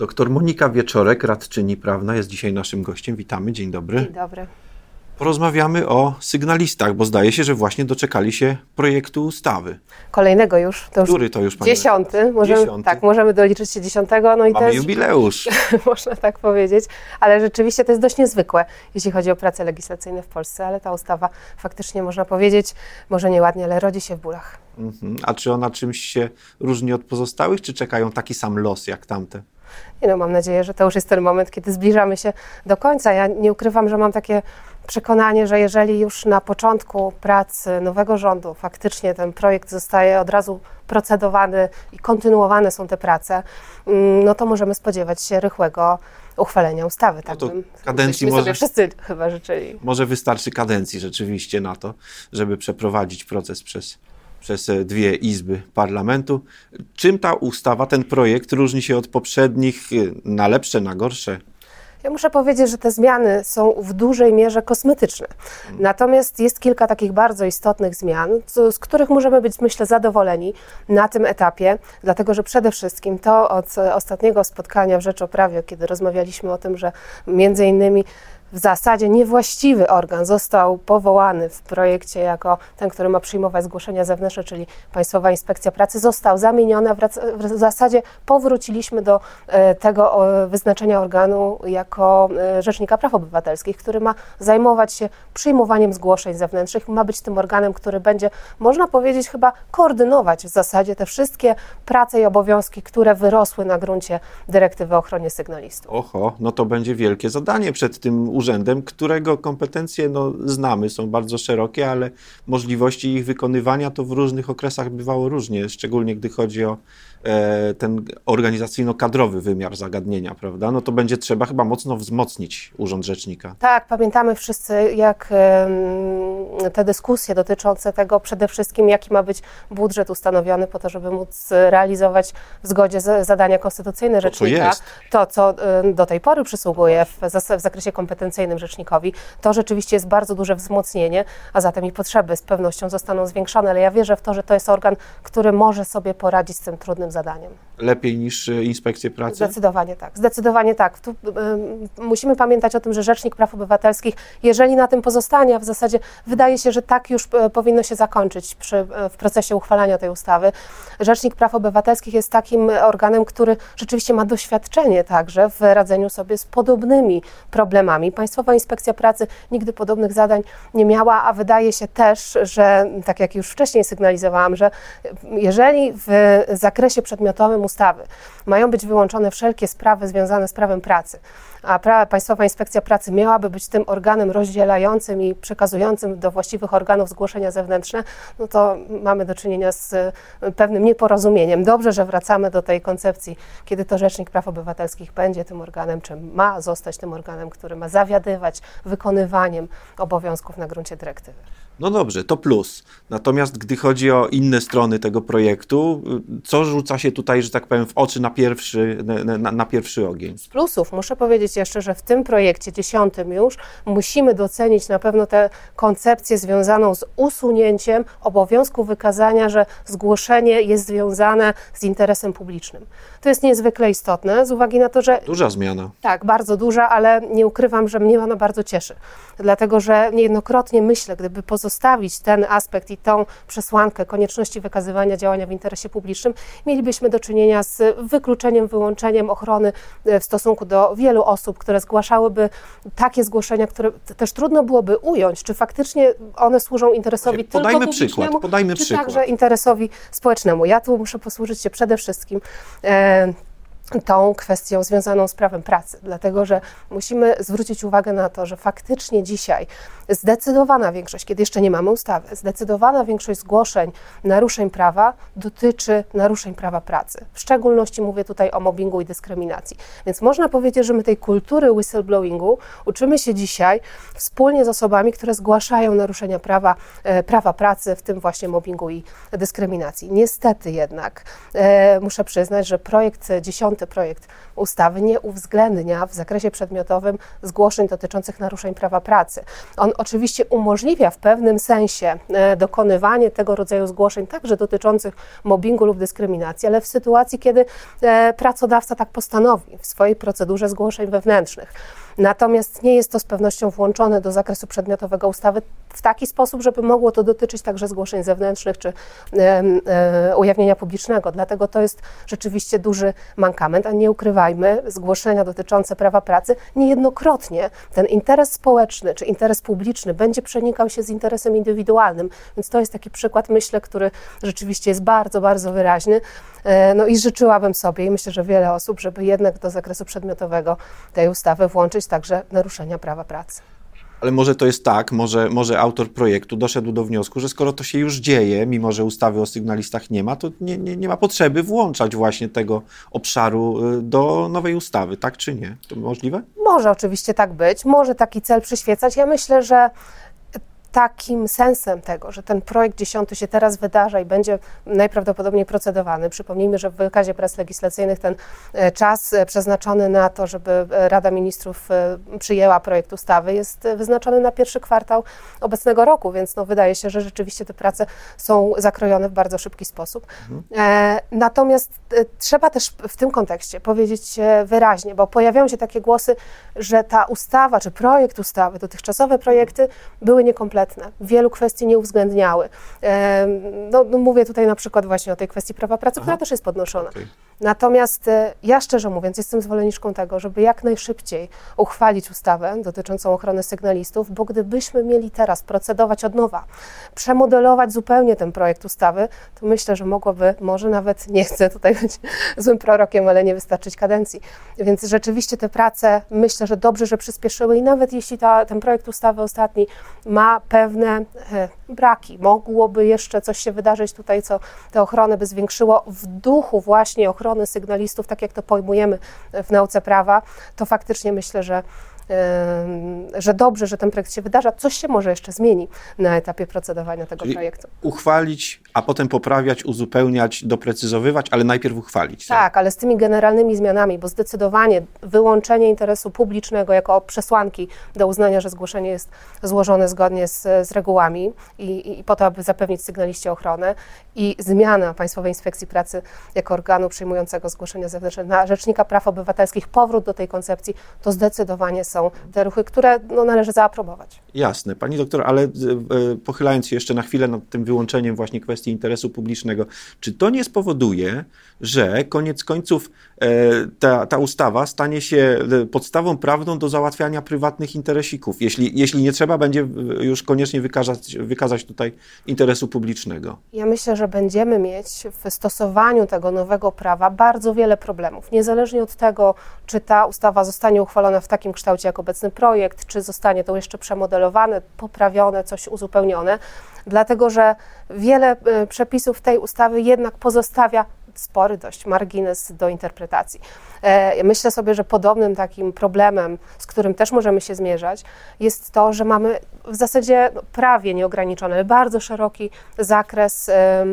Doktor Monika Wieczorek, radczyni prawna, jest dzisiaj naszym gościem. Witamy, dzień dobry. Dzień dobry. Porozmawiamy o sygnalistach, bo zdaje się, że właśnie doczekali się projektu ustawy. Kolejnego już. To już Który to już, Dziesiąty. Możemy, dziesiąty. Tak, możemy doliczyć się dziesiątego. No i Mamy też, jubileusz. można tak powiedzieć, ale rzeczywiście to jest dość niezwykłe, jeśli chodzi o prace legislacyjne w Polsce, ale ta ustawa faktycznie, można powiedzieć, może nieładnie, ale rodzi się w bólach. Mhm. A czy ona czymś się różni od pozostałych, czy czekają taki sam los jak tamte? I no, mam nadzieję, że to już jest ten moment, kiedy zbliżamy się do końca. Ja nie ukrywam, że mam takie przekonanie, że jeżeli już na początku pracy nowego rządu faktycznie ten projekt zostaje od razu procedowany i kontynuowane są te prace, mm, no to możemy spodziewać się rychłego uchwalenia ustawy. Tak no to kadencji może, sobie wszyscy chyba życzyli. Może wystarczy kadencji rzeczywiście na to, żeby przeprowadzić proces przez przez e, dwie izby parlamentu. Czym ta ustawa, ten projekt różni się od poprzednich e, na lepsze, na gorsze? Ja muszę powiedzieć, że te zmiany są w dużej mierze kosmetyczne. Natomiast jest kilka takich bardzo istotnych zmian, z których możemy być, myślę, zadowoleni na tym etapie, dlatego że przede wszystkim to od ostatniego spotkania w Rzecz o Prawie, kiedy rozmawialiśmy o tym, że między innymi w zasadzie niewłaściwy organ został powołany w projekcie jako ten, który ma przyjmować zgłoszenia zewnętrzne, czyli Państwowa Inspekcja Pracy, został zamieniony. W zasadzie powróciliśmy do e, tego wyznaczenia organu jako e, Rzecznika Praw Obywatelskich, który ma zajmować się przyjmowaniem zgłoszeń zewnętrznych, ma być tym organem, który będzie, można powiedzieć, chyba koordynować w zasadzie te wszystkie prace i obowiązki, które wyrosły na gruncie dyrektywy o ochronie sygnalistów. Oho, no to będzie wielkie zadanie przed tym urzędem, którego kompetencje no, znamy, są bardzo szerokie, ale możliwości ich wykonywania to w różnych okresach bywało różnie, szczególnie gdy chodzi o ten organizacyjno-kadrowy wymiar zagadnienia, prawda? No to będzie trzeba chyba mocno wzmocnić Urząd Rzecznika. Tak, pamiętamy wszyscy, jak te dyskusje dotyczące tego przede wszystkim, jaki ma być budżet ustanowiony po to, żeby móc realizować w zgodzie z zadania konstytucyjne Rzecznika. To, co do tej pory przysługuje w, w zakresie kompetencyjnym Rzecznikowi, to rzeczywiście jest bardzo duże wzmocnienie, a zatem i potrzeby z pewnością zostaną zwiększone, ale ja wierzę w to, że to jest organ, który może sobie poradzić z tym trudnym zadaniem. Lepiej niż e, inspekcje pracy? Zdecydowanie tak. Zdecydowanie tak. Tu, y, musimy pamiętać o tym, że Rzecznik Praw Obywatelskich, jeżeli na tym pozostanie, a w zasadzie wydaje się, że tak już y, powinno się zakończyć przy, w procesie uchwalania tej ustawy, Rzecznik Praw Obywatelskich jest takim organem, który rzeczywiście ma doświadczenie także w radzeniu sobie z podobnymi problemami. Państwowa Inspekcja Pracy nigdy podobnych zadań nie miała, a wydaje się też, że tak jak już wcześniej sygnalizowałam, że jeżeli w zakresie przedmiotowym ustawy mają być wyłączone wszelkie sprawy związane z prawem pracy, a pra Państwowa Inspekcja Pracy miałaby być tym organem rozdzielającym i przekazującym do właściwych organów zgłoszenia zewnętrzne, no to mamy do czynienia z e, pewnym nieporozumieniem. Dobrze, że wracamy do tej koncepcji, kiedy to Rzecznik Praw Obywatelskich będzie tym organem, czy ma zostać tym organem, który ma zawiadywać wykonywaniem obowiązków na gruncie dyrektywy. No dobrze, to plus. Natomiast gdy chodzi o inne strony tego projektu, co rzuca się tutaj, że tak powiem, w oczy na pierwszy, na, na pierwszy ogień? Z plusów muszę powiedzieć jeszcze, że w tym projekcie dziesiątym już musimy docenić na pewno tę koncepcję związaną z usunięciem obowiązku wykazania, że zgłoszenie jest związane z interesem publicznym. To jest niezwykle istotne z uwagi na to, że. Duża zmiana. Tak, bardzo duża, ale nie ukrywam, że mnie ona bardzo cieszy. Dlatego, że niejednokrotnie myślę, gdyby pozostawić ten aspekt i tą przesłankę konieczności wykazywania działania w interesie publicznym, mielibyśmy do czynienia z wykluczeniem, wyłączeniem ochrony e, w stosunku do wielu osób, które zgłaszałyby takie zgłoszenia, które też trudno byłoby ująć, czy faktycznie one służą interesowi podajmy tylko przykład, podajmy czy przykład. także interesowi społecznemu. Ja tu muszę posłużyć się przede wszystkim e, tą kwestią związaną z prawem pracy, dlatego że musimy zwrócić uwagę na to, że faktycznie dzisiaj zdecydowana większość, kiedy jeszcze nie mamy ustawy, zdecydowana większość zgłoszeń naruszeń prawa dotyczy naruszeń prawa pracy. W szczególności mówię tutaj o mobbingu i dyskryminacji. Więc można powiedzieć, że my tej kultury whistleblowingu uczymy się dzisiaj wspólnie z osobami, które zgłaszają naruszenia prawa, e, prawa pracy, w tym właśnie mobbingu i dyskryminacji. Niestety jednak e, muszę przyznać, że projekt 10 przyjęty projekt ustawy nie uwzględnia w zakresie przedmiotowym zgłoszeń dotyczących naruszeń prawa pracy. On oczywiście umożliwia w pewnym sensie e, dokonywanie tego rodzaju zgłoszeń, także dotyczących mobbingu lub dyskryminacji, ale w sytuacji, kiedy e, pracodawca tak postanowi w swojej procedurze zgłoszeń wewnętrznych. Natomiast nie jest to z pewnością włączone do zakresu przedmiotowego ustawy w taki sposób, żeby mogło to dotyczyć także zgłoszeń zewnętrznych czy e, e, ujawnienia publicznego. Dlatego to jest rzeczywiście duży mankament, a nie ukrywajmy, zgłoszenia dotyczące prawa pracy niejednokrotnie ten interes społeczny czy interes publiczny będzie przenikał się z interesem indywidualnym. Więc to jest taki przykład, myślę, który rzeczywiście jest bardzo, bardzo wyraźny. E, no i życzyłabym sobie, i myślę, że wiele osób, żeby jednak do zakresu przedmiotowego tej ustawy włączyć także naruszenia prawa pracy. Ale może to jest tak, może, może autor projektu doszedł do wniosku, że skoro to się już dzieje, mimo że ustawy o sygnalistach nie ma, to nie, nie, nie ma potrzeby włączać właśnie tego obszaru y, do nowej ustawy, tak czy nie? To możliwe? Może oczywiście tak być, może taki cel przyświecać. Ja myślę, że takim sensem tego, że ten projekt dziesiąty się teraz wydarza i będzie najprawdopodobniej procedowany. Przypomnijmy, że w wykazie prac legislacyjnych ten e, czas e, przeznaczony na to, żeby e, Rada Ministrów przyjęła projekt ustawy jest wyznaczony na pierwszy kwartał obecnego roku, więc no, wydaje się, że rzeczywiście te prace są zakrojone w bardzo szybki sposób. Mhm. Natomiast trzeba też w tym kontekście powiedzieć wyraźnie, bo pojawiają się takie głosy, że ta ustawa, czy projekt ustawy, dotychczasowe projekty były niekompletne kompletne. Wielu kwestii nie uwzględniały. No, no mówię tutaj na przykład właśnie o tej kwestii prawa pracy, Aha. która też jest podnoszona. Okay. Natomiast e, ja szczerze mówiąc jestem zwolenniczką tego, żeby jak najszybciej uchwalić ustawę dotyczącą ochrony sygnalistów, bo gdybyśmy mieli teraz procedować od nowa, przemodelować zupełnie ten projekt ustawy, to myślę, że mogłoby, może nawet nie chcę tutaj być złym prorokiem, ale nie wystarczyć kadencji. Więc rzeczywiście te prace myślę, że dobrze, że przyspieszyły i nawet jeśli ta, ten projekt ustawy ostatni ma pewne e, braki, mogłoby jeszcze coś się wydarzyć tutaj, co tę ochronę by zwiększyło w duchu właśnie ochrony sygnalistów, tak jak to pojmujemy w nauce prawa, to faktycznie myślę, że że dobrze, że ten projekt się wydarza. Coś się może jeszcze zmieni na etapie procedowania tego Czyli projektu. Uchwalić, a potem poprawiać, uzupełniać, doprecyzowywać, ale najpierw uchwalić. Tak? tak, ale z tymi generalnymi zmianami, bo zdecydowanie wyłączenie interesu publicznego jako przesłanki do uznania, że zgłoszenie jest złożone zgodnie z, z regułami i, i po to, aby zapewnić sygnaliście ochronę i zmiana Państwowej Inspekcji Pracy jako organu przyjmującego zgłoszenia zewnętrzne na Rzecznika Praw Obywatelskich, powrót do tej koncepcji, to zdecydowanie są są te ruchy, które no, należy zaaprobować. Jasne. Pani doktor, ale e, pochylając się jeszcze na chwilę nad tym wyłączeniem właśnie kwestii interesu publicznego, czy to nie spowoduje, że koniec końców e, ta, ta ustawa stanie się e, podstawą prawną do załatwiania prywatnych interesików, jeśli, jeśli nie trzeba będzie już koniecznie wykazać, wykazać tutaj interesu publicznego? Ja myślę, że będziemy mieć w stosowaniu tego nowego prawa bardzo wiele problemów, niezależnie od tego, czy ta ustawa zostanie uchwalona w takim kształcie, jak obecny projekt, czy zostanie to jeszcze przemodelowane, poprawione, coś uzupełnione, dlatego że wiele e, przepisów tej ustawy jednak pozostawia spory dość margines do interpretacji. E, myślę sobie, że podobnym takim problemem, z którym też możemy się zmierzać, jest to, że mamy w zasadzie prawie nieograniczony, bardzo szeroki zakres e,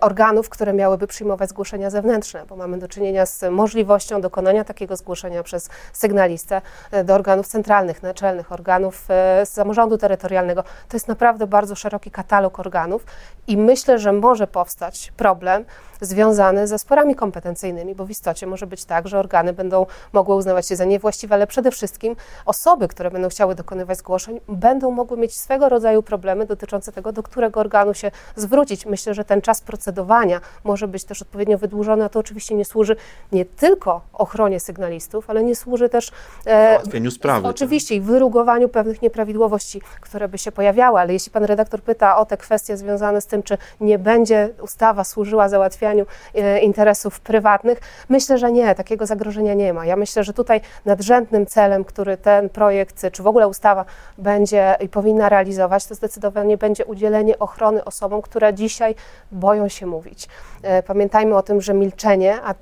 organów, które miałyby przyjmować zgłoszenia zewnętrzne, bo mamy do czynienia z możliwością dokonania takiego zgłoszenia przez sygnalistę e, do organów centralnych, naczelnych, organów samorządu terytorialnego. To jest naprawdę bardzo szeroki katalog organów i myślę, że może powstać problem związany ze sporami kompetencyjnymi, bo w istocie może być tak, że organy będą mogły uznawać się za niewłaściwe, ale przede wszystkim osoby, które będą chciały dokonywać zgłoszeń, będą mogły mieć swego rodzaju problemy dotyczące tego, do którego organu się zwrócić. Myślę, że ten czas procedowania może być też odpowiednio wydłużony, a to oczywiście nie służy nie tylko ochronie sygnalistów, ale nie służy też e, załatwieniu sprawy. Tak. Oczywiście i wyrugowaniu pewnych nieprawidłowości, które by się pojawiały, ale jeśli pan redaktor pyta o te kwestie związane z tym, czy nie będzie ustawa służyła załatwianiu e, interesów prywatnych, myślę, że nie, takiego zagrożenia nie ma. Ja myślę, że tutaj nadrzędnym celem, który ten projekt, czy w ogóle ustawa będzie i powinna realizować, to zdecydowanie będzie udzielenie ochrony osobom, które dzisiaj boją się mówić. E, pamiętajmy o tym, że milczenie, a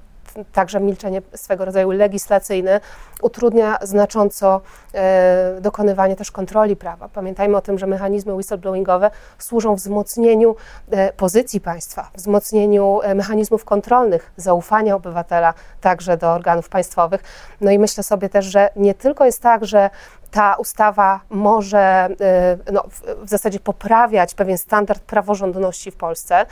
także milczenie swego rodzaju legislacyjne utrudnia znacząco e, dokonywanie też kontroli prawa. Pamiętajmy o tym, że mechanizmy whistleblowingowe służą wzmocnieniu e, pozycji państwa, wzmocnieniu e, mechanizmów kontrolnych, zaufania obywatela także do organów państwowych. No i myślę sobie też, że nie tylko jest tak, że ta ustawa może no, w zasadzie poprawiać pewien standard praworządności w Polsce,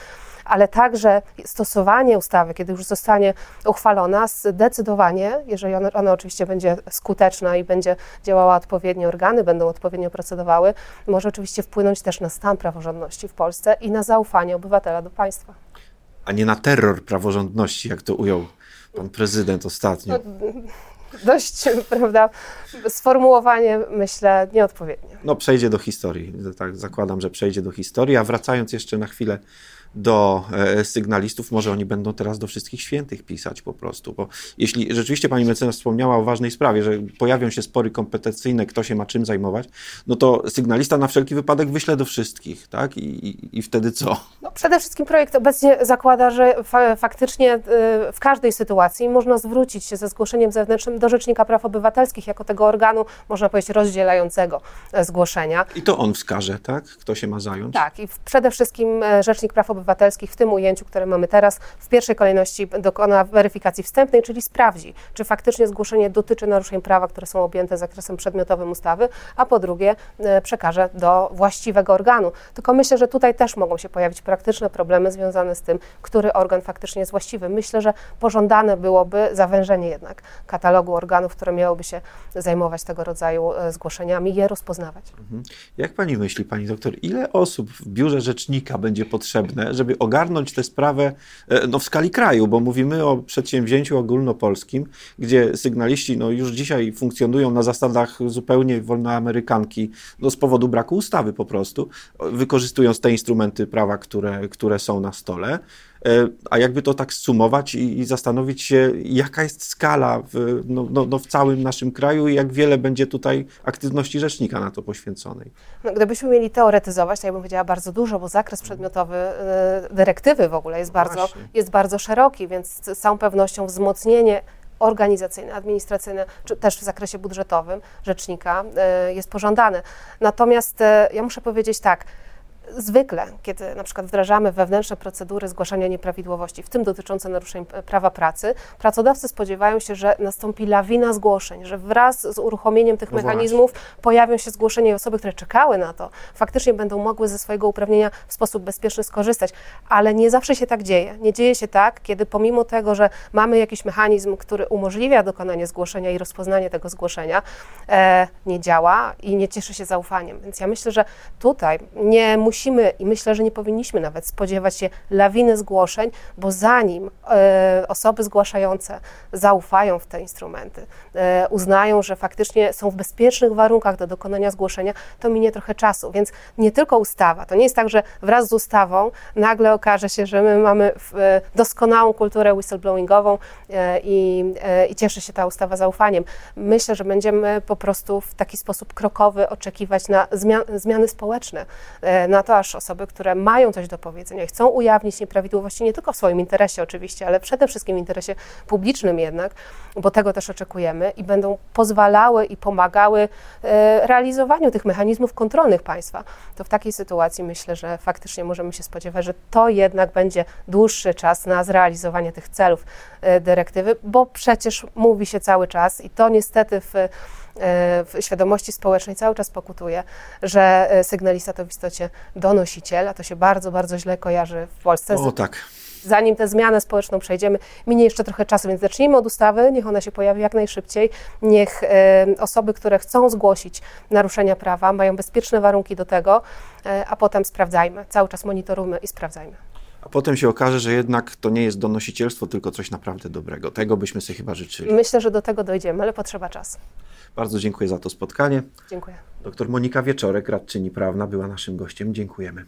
ale także stosowanie ustawy, kiedy już zostanie uchwalona, zdecydowanie, jeżeli ona, ona oczywiście będzie skuteczna i będzie działała odpowiednio, organy będą odpowiednio procedowały, może oczywiście wpłynąć też na stan praworządności w Polsce i na zaufanie obywatela do państwa. A nie na terror praworządności, jak to ujął pan prezydent ostatnio. No, dość, prawda, sformułowanie, myślę, nieodpowiednie. No, przejdzie do historii. Tak, zakładam, że przejdzie do historii. A wracając jeszcze na chwilę do e, sygnalistów, może oni będą teraz do wszystkich świętych pisać po prostu, bo jeśli rzeczywiście pani mecenas wspomniała o ważnej sprawie, że pojawią się spory kompetencyjne, kto się ma czym zajmować, no to sygnalista na wszelki wypadek wyśle do wszystkich, tak? I, i, i wtedy co? No przede wszystkim projekt obecnie zakłada, że fa faktycznie y, w każdej sytuacji można zwrócić się ze zgłoszeniem zewnętrznym do Rzecznika Praw Obywatelskich jako tego organu, można powiedzieć, rozdzielającego e, zgłoszenia. I to on wskaże, tak? Kto się ma zająć? Tak, i przede wszystkim e, Rzecznik Praw Obywatelskich Obywatelskich w tym ujęciu, które mamy teraz, w pierwszej kolejności dokona weryfikacji wstępnej, czyli sprawdzi, czy faktycznie zgłoszenie dotyczy naruszeń prawa, które są objęte zakresem przedmiotowym ustawy, a po drugie e, przekaże do właściwego organu. Tylko myślę, że tutaj też mogą się pojawić praktyczne problemy związane z tym, który organ faktycznie jest właściwy. Myślę, że pożądane byłoby zawężenie jednak katalogu organów, które miałyby się zajmować tego rodzaju e, zgłoszeniami, je rozpoznawać. Mhm. Jak pani myśli, pani doktor, ile osób w biurze rzecznika będzie potrzebne, żeby ogarnąć tę sprawę e, no, w skali kraju, bo mówimy o przedsięwzięciu ogólnopolskim, gdzie sygnaliści no, już dzisiaj funkcjonują na zasadach zupełnie wolnoamerykanki, no, z powodu braku ustawy po prostu, wykorzystując te instrumenty prawa, które, które są na stole. E, a jakby to tak sumować i, i zastanowić się, jaka jest skala w, no, no, no, w całym naszym kraju i jak wiele będzie tutaj aktywności rzecznika na to poświęconej. No, gdybyśmy mieli teoretyzować, to ja bym powiedziała bardzo dużo, bo zakres przedmiotowy y, dyrektywy w ogóle jest bardzo, jest bardzo szeroki, więc z całą pewnością wzmocnienie organizacyjne, administracyjne, czy też w zakresie budżetowym rzecznika y, jest pożądane. Natomiast ja muszę powiedzieć tak, Zwykle, kiedy na przykład wdrażamy wewnętrzne procedury zgłaszania nieprawidłowości, w tym dotyczące naruszeń prawa pracy, pracodawcy spodziewają się, że nastąpi lawina zgłoszeń, że wraz z uruchomieniem tych no mechanizmów właśnie. pojawią się zgłoszenia i osoby, które czekały na to, faktycznie będą mogły ze swojego uprawnienia w sposób bezpieczny skorzystać. Ale nie zawsze się tak dzieje. Nie dzieje się tak, kiedy pomimo tego, że mamy jakiś mechanizm, który umożliwia dokonanie zgłoszenia i rozpoznanie tego zgłoszenia, e, nie działa i nie cieszy się zaufaniem. Więc ja myślę, że tutaj nie musimy musimy i myślę, że nie powinniśmy nawet spodziewać się lawiny zgłoszeń, bo zanim e, osoby zgłaszające zaufają w te instrumenty, e, uznają, że faktycznie są w bezpiecznych warunkach do dokonania zgłoszenia, to minie trochę czasu. Więc nie tylko ustawa. To nie jest tak, że wraz z ustawą nagle okaże się, że my mamy e, doskonałą kulturę whistleblowingową i, i cieszy się ta ustawa zaufaniem. Myślę, że będziemy po prostu w taki sposób krokowy oczekiwać na zmian, zmiany społeczne, e, na to, aż osoby, które mają coś do powiedzenia i chcą ujawnić nieprawidłowości nie tylko w swoim interesie oczywiście, ale przede wszystkim w interesie publicznym jednak, bo tego też oczekujemy i będą pozwalały i pomagały e, realizowaniu tych mechanizmów kontrolnych państwa, to w takiej sytuacji myślę, że faktycznie możemy się spodziewać, że to jednak będzie dłuższy czas na zrealizowanie tych celów e, dyrektywy, bo przecież mówi się cały czas i to niestety w w świadomości społecznej cały czas pokutuje, że e, sygnalista to w istocie donosiciel, a to się bardzo, bardzo źle kojarzy w Polsce. O tak zanim tę zmianę społeczną przejdziemy, minie jeszcze trochę czasu, więc zacznijmy od ustawy, niech ona się pojawi jak najszybciej, niech e, osoby, które chcą zgłosić naruszenia prawa, mają bezpieczne warunki do tego, e, a potem sprawdzajmy, cały czas monitorujmy i sprawdzajmy. A potem się okaże, że jednak to nie jest donosicielstwo, tylko coś naprawdę dobrego. Tego byśmy sobie chyba życzyli. Myślę, że do tego dojdziemy, ale potrzeba czasu. Bardzo dziękuję za to spotkanie. Dziękuję. Doktor Monika Wieczorek, radczyni prawna, była naszym gościem. Dziękujemy.